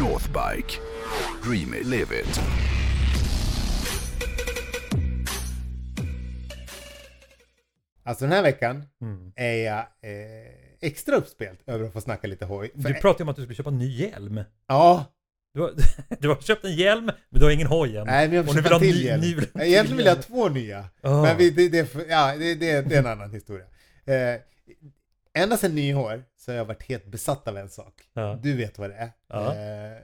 Northbike. Dream it, live it. Alltså den här veckan Mm. är jag eh, extra uppspelt över att få snacka lite hoj. För- Du pratade om att du skulle köpa en ny hjälm. Ja, Du har, du har köpt en hjälm, men du har ingen hoj än. nej men jag Och nu vill ha vill en till ny- hjälm. ny- ny- Egentligen vill jag ha två nya. Ah. Men vi, det, det, ja, det, det, det är en annan historia. Eh, ända sedan nyår så har jag varit helt besatt av en sak. Ja. Du vet vad det är. Ja. Eh,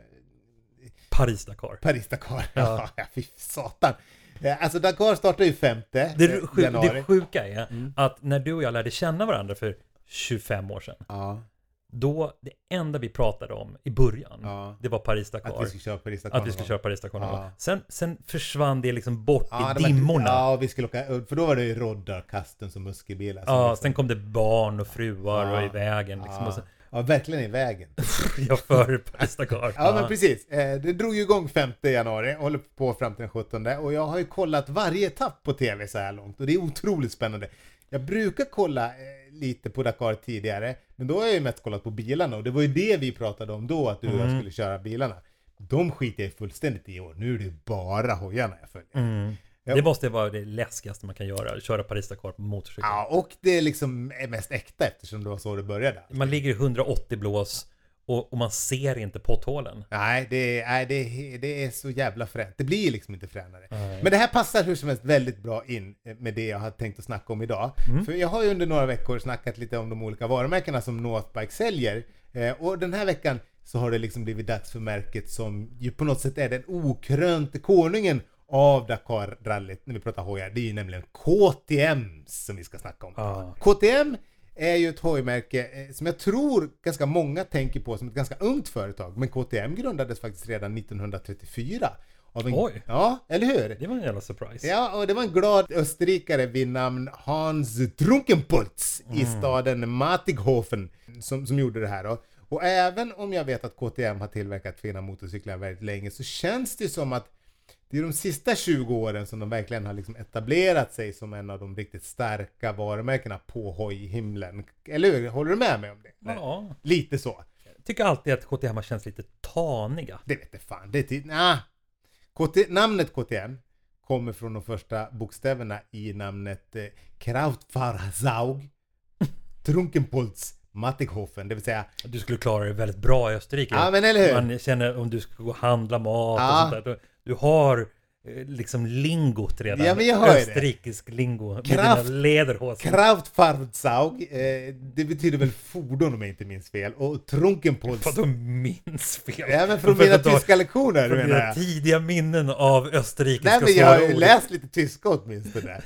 Paris-Dakar. Paris-Dakar. Ja. Ja, fy satan. Eh, Alltså Dakar startar ju femte Det, sjuk, januari. det sjuka är Mm. att när du och jag lärde känna varandra för 25 år sedan, Ja, då det enda vi pratade om i början, ja. det var Paris-Dakar. Att vi ska köra Paris-Dakar. Att vi skulle köra Paris-Dakar Ja. Sen, sen försvann det liksom bort Ja, i det var- dimmorna. Ja, Ja, vi skulle åka, för då var det ju roddar, Customs och muskelbilar. som liksom- sen kom det barn och fruar Ja. och i vägen liksom. ja. Och ja, verkligen i vägen. jag för Paris-Dakar. Ja, men precis. Eh, Det drog ju igång 5 januari, håller på fram till den 17 och jag har ju kollat varje etapp på tv så här långt och det är otroligt spännande. Jag brukar kolla eh, lite på Dakar tidigare, men då har jag ju mest kollat på bilarna och det var ju det vi pratade om då, att du och jag Mm. skulle köra bilarna. De skiter jag fullständigt i år. Nu är det bara hojarna jag följer. Mm. Det måste vara det läskigaste man kan göra, köra Paris-Dakar på motorcykel. Ja, och det är liksom mest äkta eftersom det var så det började. Man ligger i 180 blås och, och man ser inte potthålen. Nej, det är, nej det, det är så jävla fränt. Det blir liksom inte fränare. Nej. Men det här passar hur som helst väldigt bra in eh, med det jag har tänkt att snacka om idag. Mm. För jag har ju under några veckor snackat lite om de olika varumärkena som Northbike säljer. Eh, och den här veckan så har det liksom blivit dags för märket som ju på något sätt är den okrönte konungen av Dakar-rallyt när vi pratar hojar. Det är ju nämligen KTM som vi ska snacka om. Ja. KTM är ju ett hojmärke eh, som jag tror ganska många tänker på som ett ganska ungt företag. Men KTM grundades faktiskt redan 1934. Av en, Oj. Ja, eller hur? Det var en jävla surprise. Ja, och det var en glad österrikare vid namn Hans Trunkenpoltz i Mm. staden Matighofen som, som gjorde det här då. Och även om jag vet att KTM har tillverkat fina motorcyklar väldigt länge så känns det som att det är de sista 20 åren som de verkligen har liksom etablerat sig som en av de riktigt starka varumärkena på hojhimlen. Eller hur? Håller du med mig om det? Ja. Lite så. Jag tycker alltid att KTM har känts lite taniga. Det vet jag fan. Det är tid. Nah. KT, namnet KTM kommer från de första bokstäverna i namnet eh, Krautfahrzeug Trunkenpolz Mattighofen, det vill säga Du skulle klara dig väldigt bra i Österrike. Ja men eller hur? Man känner om du ska gå och handla mat Ja. och sånt där. Du, har eh, liksom lingot redan. Ja, men jag hör ju det. Österrikisk lingo. Kraft- lederhosen. Krautfahrzeug, eh, det betyder väl fordon om jag inte minns fel och att de minns fel. Även från För mina tyska lektioner Från menar jag. tidiga minnen av österrikiska Nej men jag har ju läst lite tyska åtminstone.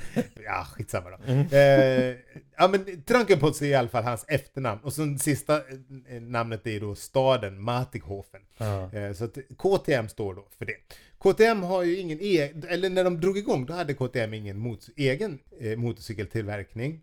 Ja, skitsamma då. Mm. Eh, ja men Trunkenpolz är i alla fall hans efternamn. Och så sista eh, namnet är då staden Matighofen. Ja. Eh, så att KTM står då för det. KTM har ju ingen egen, eller när de drog igång då hade KTM ingen mot, egen eh, motorcykeltillverkning.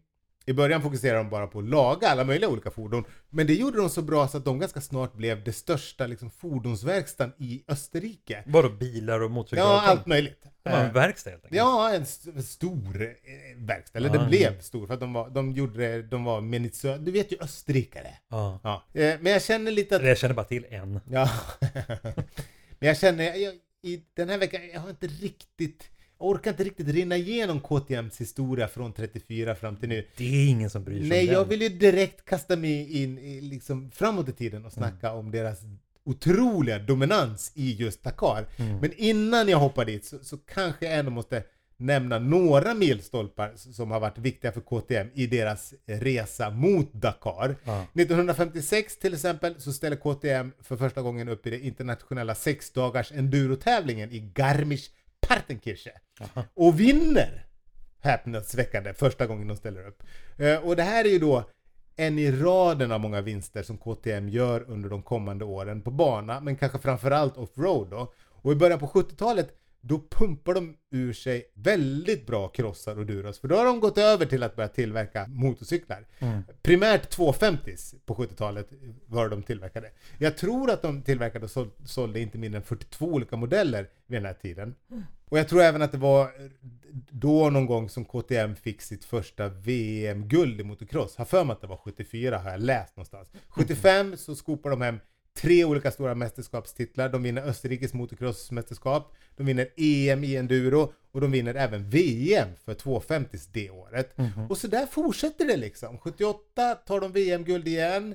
I början fokuserade de bara på att laga alla möjliga olika fordon. Men det gjorde de så bra så att de ganska snart blev det största liksom, fordonsverkstan i Österrike. Vadå bilar och motorcyklar? Ja, allt möjligt. Det var en Eh, verkställ helt enkelt. Ja, en st- stor eh, verkstad. Eller Ah, ja. blev stor för att de var, de gjorde det, de var minutiösa. Du vet ju österrikare. Ja. Ja. Eh, Men jag känner lite att... Jag känner bara till en. Ja. Men jag känner, jag, i den här veckan, jag har inte riktigt, jag orkar inte riktigt rinna igenom KTMs historia från 34 fram till nu. Det är ingen som bryr sig Nej, om jag den. vill ju direkt kasta mig in i, liksom framåt i tiden och snacka om deras otroliga dominans i just Dakar. Mm. Men innan jag hoppar dit så, så kanske jag ändå måste nämna några milstolpar som har varit viktiga för KTM i deras resa mot Dakar. Ja. 1956 till exempel så ställer KTM för första gången upp i det internationella sexdagars endurotävlingen i Garmisch-Partenkirche. Aha. Och vinner! Häpnadsväckande första gången de ställer upp. Eh, Och det här är ju då en i raden av många vinster som KTM gör under de kommande åren på bana, men kanske framförallt off-road då. Och i början på 70-talet då pumpar de ur sig väldigt bra krossar och duros, för då har de gått över till att börja tillverka motorcyklar. Mm. Primärt 250s på 70-talet var de tillverkade. Jag tror att de tillverkade och sål- sålde inte mindre än 42 olika modeller vid den här tiden. Och jag tror även att det var då någon gång som KTM fick sitt första VM-guld i motocross. Har för mig att det var 74 har jag läst någonstans. 75 så skopar de hem tre olika stora mästerskapstitlar. De vinner Österrikes motocrossmästerskap, de vinner EM i enduro och de vinner även VM för 250 det året. Och så där fortsätter det liksom. 78 tar de VM-guld igen.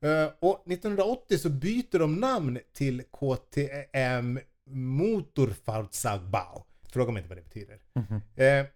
Eh, och 1980 så byter de namn till KTM Motorfahrzeugbau. Fråga mig inte vad det betyder. Eh,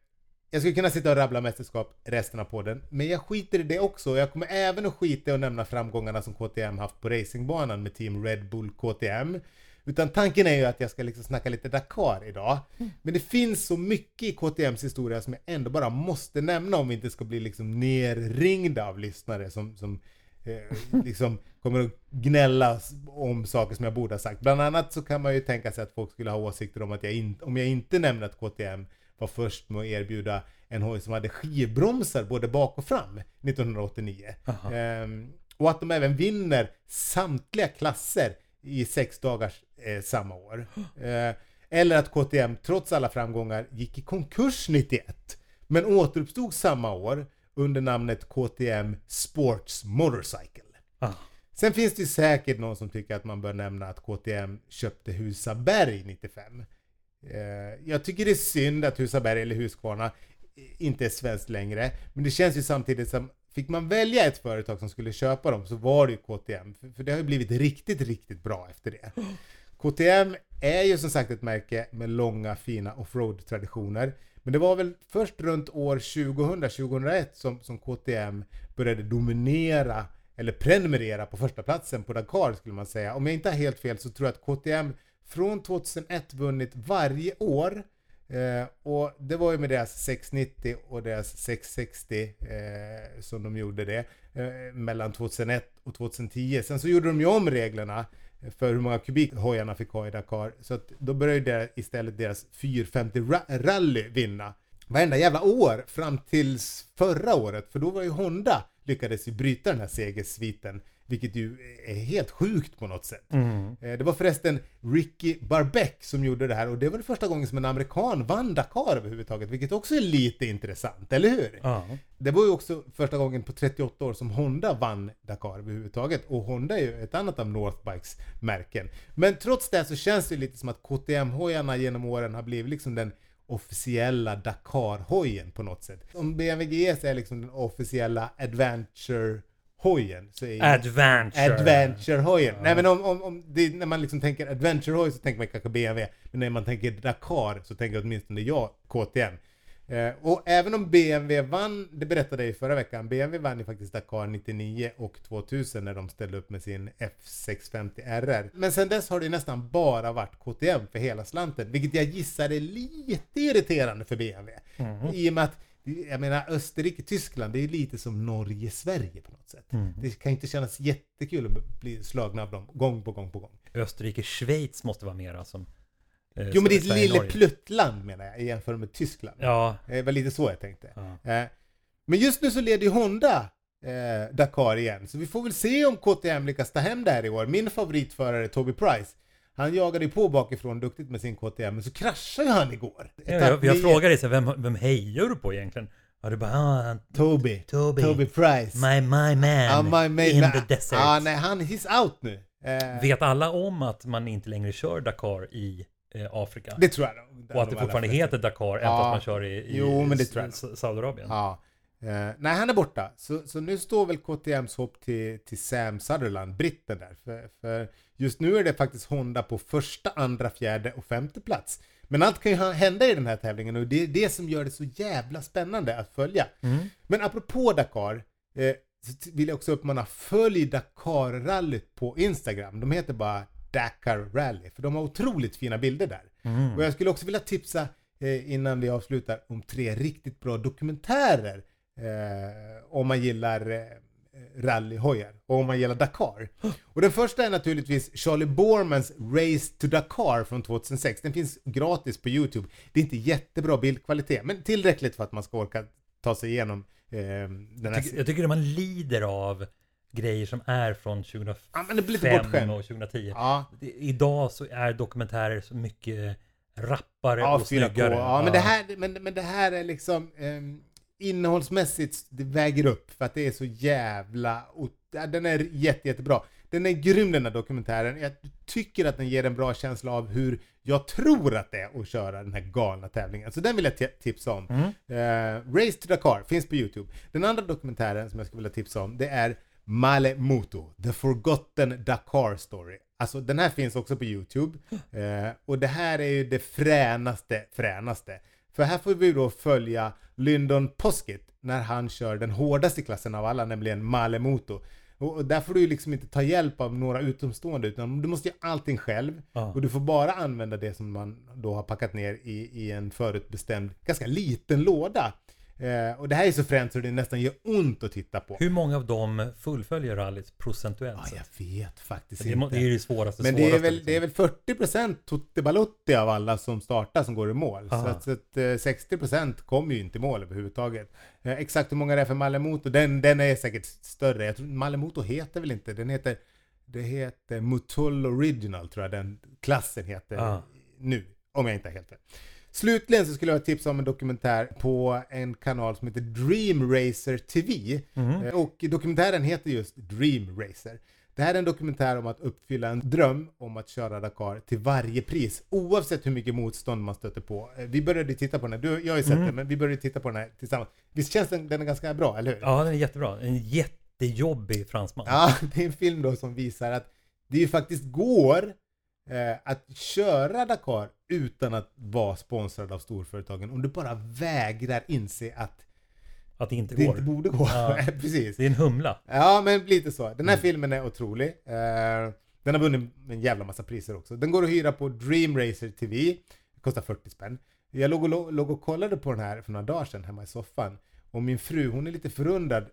jag skulle kunna sitta och rabbla mästerskap resten av podden, men jag skiter i det också. Jag kommer även att skita att nämna framgångarna som KTM haft på racingbanan med Team Red Bull KTM. Utan tanken är ju att jag ska liksom snacka lite Dakar idag. Men det finns så mycket i KTMs historia som jag ändå bara måste nämna om vi inte ska bli liksom nerringda av lyssnare som, som eh, liksom kommer att gnälla om saker som jag borde ha sagt. Bland annat så kan man ju tänka sig att folk skulle ha åsikter om att jag inte, om jag inte nämner att KTM var först med att erbjuda en hoj som hade skivbromsar både bak och fram 1989. Ehm, och att de även vinner samtliga klasser i sex dagars eh, samma år. Eh, eller att KTM trots alla framgångar gick i konkurs 91 men återuppstod samma år under namnet KTM Sports Motorcycle. Ah. Sen finns det ju säkert någon som tycker att man bör nämna att KTM köpte Husaberg 95. Eh, jag tycker det är synd att Husaberg eller Husqvarna inte är svenskt längre. Men det känns ju samtidigt som, fick man välja ett företag som skulle köpa dem så var det ju KTM. För, för det har ju blivit riktigt, riktigt bra efter det. KTM är ju som sagt ett märke med långa fina offroad-traditioner. Men det var väl först runt år 2000-2001 som, som KTM började dominera eller prenumerera på första platsen på Dakar skulle man säga. Om jag inte har helt fel så tror jag att KTM från 2001 vunnit varje år. Eh, och det var ju med deras 690 och deras 660 eh, som de gjorde det. Eh, mellan 2001 och 2010. Sen så gjorde de ju om reglerna för hur många kubik hojarna fick ha i Dakar. Så att då började det istället deras 450 ra- rally vinna. Varenda jävla år fram tills förra året. För då var ju Honda lyckades ju bryta den här segersviten. Vilket ju är helt sjukt på något sätt. Mm. Eh, Det var förresten Ricky Barbeck som gjorde det här och det var det första gången som en amerikan vann Dakar överhuvudtaget. Vilket också är lite intressant, eller hur? Ja. Det var ju också första gången på 38 år som Honda vann Dakar överhuvudtaget. Och Honda är ju ett annat av Northbikes märken. Men trots det så känns det lite som att KTM-hojarna genom åren har blivit liksom den officiella Dakar-hojen på något sätt. Om BMW GS är liksom den officiella Adventure-hojen så är Adventure. Adventure-hojen. Nej men om, om, om det, när man liksom tänker Adventure-hoj så tänker man kanske BMW. Men när man tänker Dakar så tänker åtminstone jag KTM. Eh, och även om BMW vann, det berättade jag i förra veckan, BMW vann ju faktiskt Dakar 99 och 2000 när de ställde upp med sin F650 RR. Men sen dess har det nästan bara varit KTM för hela slanten, vilket jag gissar är lite irriterande för BMW. I och med att jag menar Österrike, Tyskland, det är lite som Norge, Sverige på något sätt. Det kan inte kännas jättekul att bli slagna av dem gång på gång på gång. Österrike, Schweiz måste vara mera som... eh, Jo men det är ett lille pluttland menar jag, i jämförelse med Tyskland. Ja. Det var lite så jag tänkte. ja. Eh, Men just nu så leder ju Honda eh, Dakar igen, så vi får väl se om KTM lyckas ta hem det här i år. Min favoritförare Toby Price, han jagade ju på bakifrån duktigt med sin KTM, men så kraschade ju han igår. Ja, jag, jag frågar dig vem, vem hejar du på egentligen? Ja, du bara, ah, han- Toby. Toby. Toby Price. My, my man Ja, my mate. in the desert. Ja, nej, han he's out nu. Eh, Vet alla om att man inte längre kör Dakar i eh, Afrika? det tror jag nog. och att det De fortfarande heter Dakar, även Ja. fast man kör i, i Jo, men det tror jag. Saudiarabien? Ja. Eh, nej, han är borta. Så, så nu står väl KTMs hopp till, till Sam Sutherland, britten där. För, för just nu är det faktiskt Honda på första, andra, fjärde och femte plats. Men allt kan ju hända i den här tävlingen och det är det som gör det så jävla spännande att följa. Mm. Men apropå Dakar, eh, vill jag också uppmana, följ Dakar-rallyt på Instagram. De heter bara Dakar Rally, för de har otroligt fina bilder där. Mm. Och jag skulle också vilja tipsa eh, innan vi avslutar om tre riktigt bra dokumentärer eh, om man gillar eh, rallyhojar och om man gillar Dakar. Och den första är naturligtvis Charlie Bormans Race to Dakar från 2006. Den finns gratis på Youtube. Det är inte jättebra bildkvalitet, men tillräckligt för att man ska orka ta sig igenom eh, den Jag, här... tycker, jag tycker att man lider av grejer som är från 2005 Ja, men det blir lite bortskämt. och 2010. Ja, Idag så är dokumentärer så mycket rappare Ja, och 4K. snyggare. Ja, men det här, men, men det här är liksom ehm, innehållsmässigt, det väger upp för att det är så jävla, o- ja, den är jätte, jättebra. Den är grym den här dokumentären. Jag tycker att den ger en bra känsla av hur jag tror att det är att köra den här galna tävlingen. Så den vill jag ti- tipsa om. Eh, Race to Dakar finns på YouTube. Den andra dokumentären som jag skulle vilja tipsa om det är Male Moto, The Forgotten Dakar Story. Alltså den här finns också på YouTube. Eh, och det här är ju det fränaste, fränaste. För här får vi då följa Lyndon Poskett när han kör den hårdaste klassen av alla, nämligen Male Moto. Och, och där får du ju liksom inte ta hjälp av några utomstående utan du måste göra allting själv. Ja. Och du får bara använda det som man då har packat ner i, i en förutbestämd, ganska liten låda. Eh, och det här är så fränt så det nästan gör ont att titta på. Hur många av dem fullföljer rallyt procentuellt Ja, jag vet faktiskt Det, inte. det är ju det svåraste. Men det är, svåraste, väl, det är liksom. väl 40% Tutti Balutti av alla som startar som går i mål. Så Aha. att, så att eh, 60% kommer ju inte i mål överhuvudtaget. Eh, exakt hur många det är för Malemoto, den, den är säkert större. Jag tror Malemoto heter väl inte, den heter det heter Mutull Original tror jag den klassen heter Ah. nu. Om jag inte har helt fel. Slutligen så skulle jag tipsa om en dokumentär på en kanal som heter Dream Racer TV. Mhm. Eh, Och dokumentären heter just Dream Racer. Det här är en dokumentär om att uppfylla en dröm om att köra Dakar till varje pris, oavsett hur mycket motstånd man stöter på. Eh, Vi började titta på den här, du, jag har ju sett den, men vi började titta på den här tillsammans. Visst känns den, den är ganska bra, eller hur? Ja, den är jättebra. En jättejobbig fransman. Ja, det är en film då som visar att det ju faktiskt går eh, att köra Dakar utan att vara sponsrad av storföretagen om du bara vägrar inse att Att det inte det går. inte borde gå. Ja. Precis. Det är en humla. Ja, men lite så. Den här Mm. filmen är otrolig. Eh, den har vunnit en jävla massa priser också. Den går att hyra på Dream Racer TV. Det kostar 40 spänn. Jag låg och, låg och kollade på den här för några dagar sedan hemma i soffan. Och min fru, hon är lite förundrad,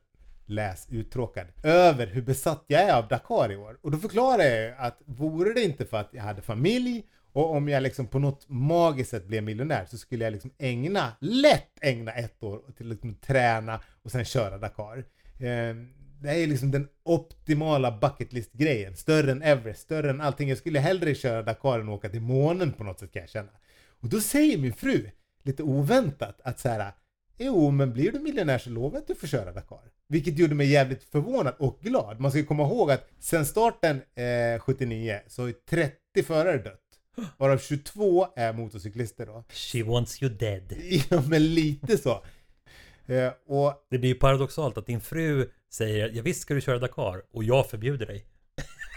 läs uttråkad, över hur besatt jag är av Dakar i år. Och då förklarar jag ju att vore det inte för att jag hade familj och om jag liksom på något magiskt sätt blev miljonär så skulle jag liksom ägna, lätt ägna ett år till att liksom träna och sen köra Dakar. Eh, det är liksom den optimala bucketlist-grejen, Större än Everest, större än allting. Jag skulle hellre köra Dakar än åka till månen på något sätt kan jag känna. Och då säger min fru, lite oväntat, att så här. Jo, men blir du miljonär så lovar jag att du får köra Dakar. Vilket gjorde mig jävligt förvånad och glad. Man ska ju komma ihåg att sen starten eh, 79 så har ju 30 förare dött. Varav 22 är motorcyklister då. She wants you dead. Ja, men lite så. Eh, och Det blir ju paradoxalt att din fru säger ja visst ska du köra Dakar och jag förbjuder dig.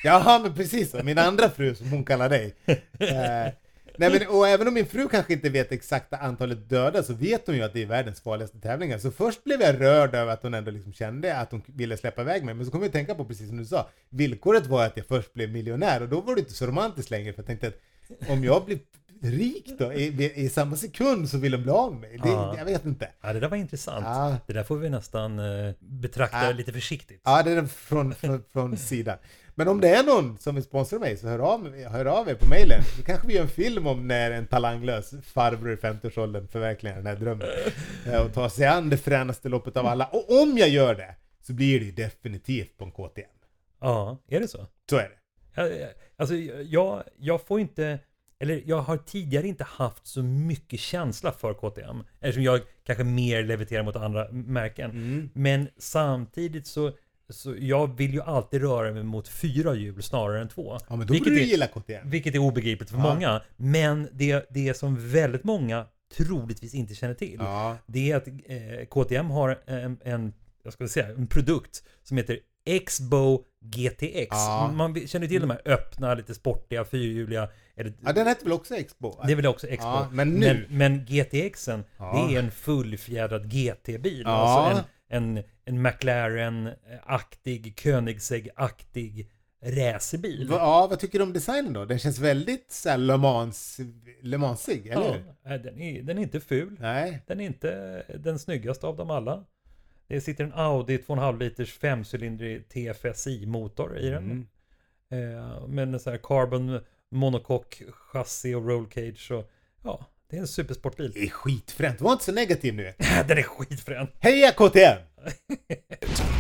Jaha, men precis så. Min andra fru som hon kallar dig. Eh, nej, men, och även om min fru kanske inte vet exakta antalet döda så vet hon ju att det är världens farligaste tävlingar. Så först blev jag rörd över att hon ändå liksom kände att hon ville släppa iväg mig. Men så kom jag att tänka på, precis som du sa, villkoret var att jag först blev miljonär och då var det inte så romantiskt längre för jag tänkte att om jag blir rik då i, i samma sekund så vill de bli av med mig. Det, Ja. Jag vet inte. Ja, det där var intressant. Ja. Det där får vi nästan eh, betrakta Ja. lite försiktigt. Ja, det är från, från, från sidan. Men om det är någon som vill sponsra mig så hör av, hör av er på mejlen. Då kanske vi gör en film om när en talanglös farbror i 50-årsåldern förverkligar den här drömmen. Eh, Och tar sig an det fränaste loppet av alla. Och om jag gör det så blir det ju definitivt på en KTM. Ja, är det så? Så är det. Alltså, jag, jag får inte, eller jag har tidigare inte haft så mycket känsla för KTM. Eftersom jag kanske mer leviterar mot andra märken. Mm. Men samtidigt så, så jag vill ju alltid röra mig mot fyra hjul snarare än två. Ja, men då vilket, du är, gilla KTM. vilket är obegripligt för Ja. många. Men det, det som väldigt många troligtvis inte känner till. Ja. Det är att eh, KTM har en, en, jag ska säga, en produkt som heter Exbo GTX. Ja. Man känner till de här öppna, lite sportiga, fyrhjuliga. Eller, ja, den hette väl också Expo? det är väl också. Ja, men nu- Men, men GTXen, det är en fullfjädrad GT-bil. Alltså en, en, en McLaren-aktig, Koenigsegg-aktig racerbil. Ja, vad tycker du om designen då? Den känns väldigt så här Le Mans, Le Mansig, eller Ja, hur? den, är, den är inte ful. Nej. Den är inte den snyggaste av dem alla. Det sitter en Audi 2,5 liters femcylindrig TFSI-motor i den. Mm. Eh, med en sån här carbon monocoque chassi och roll cage. Och, ja, det är en supersportbil. Det är skitfränt. Var inte så negativ nu. den är skitfrän. Heja KTM!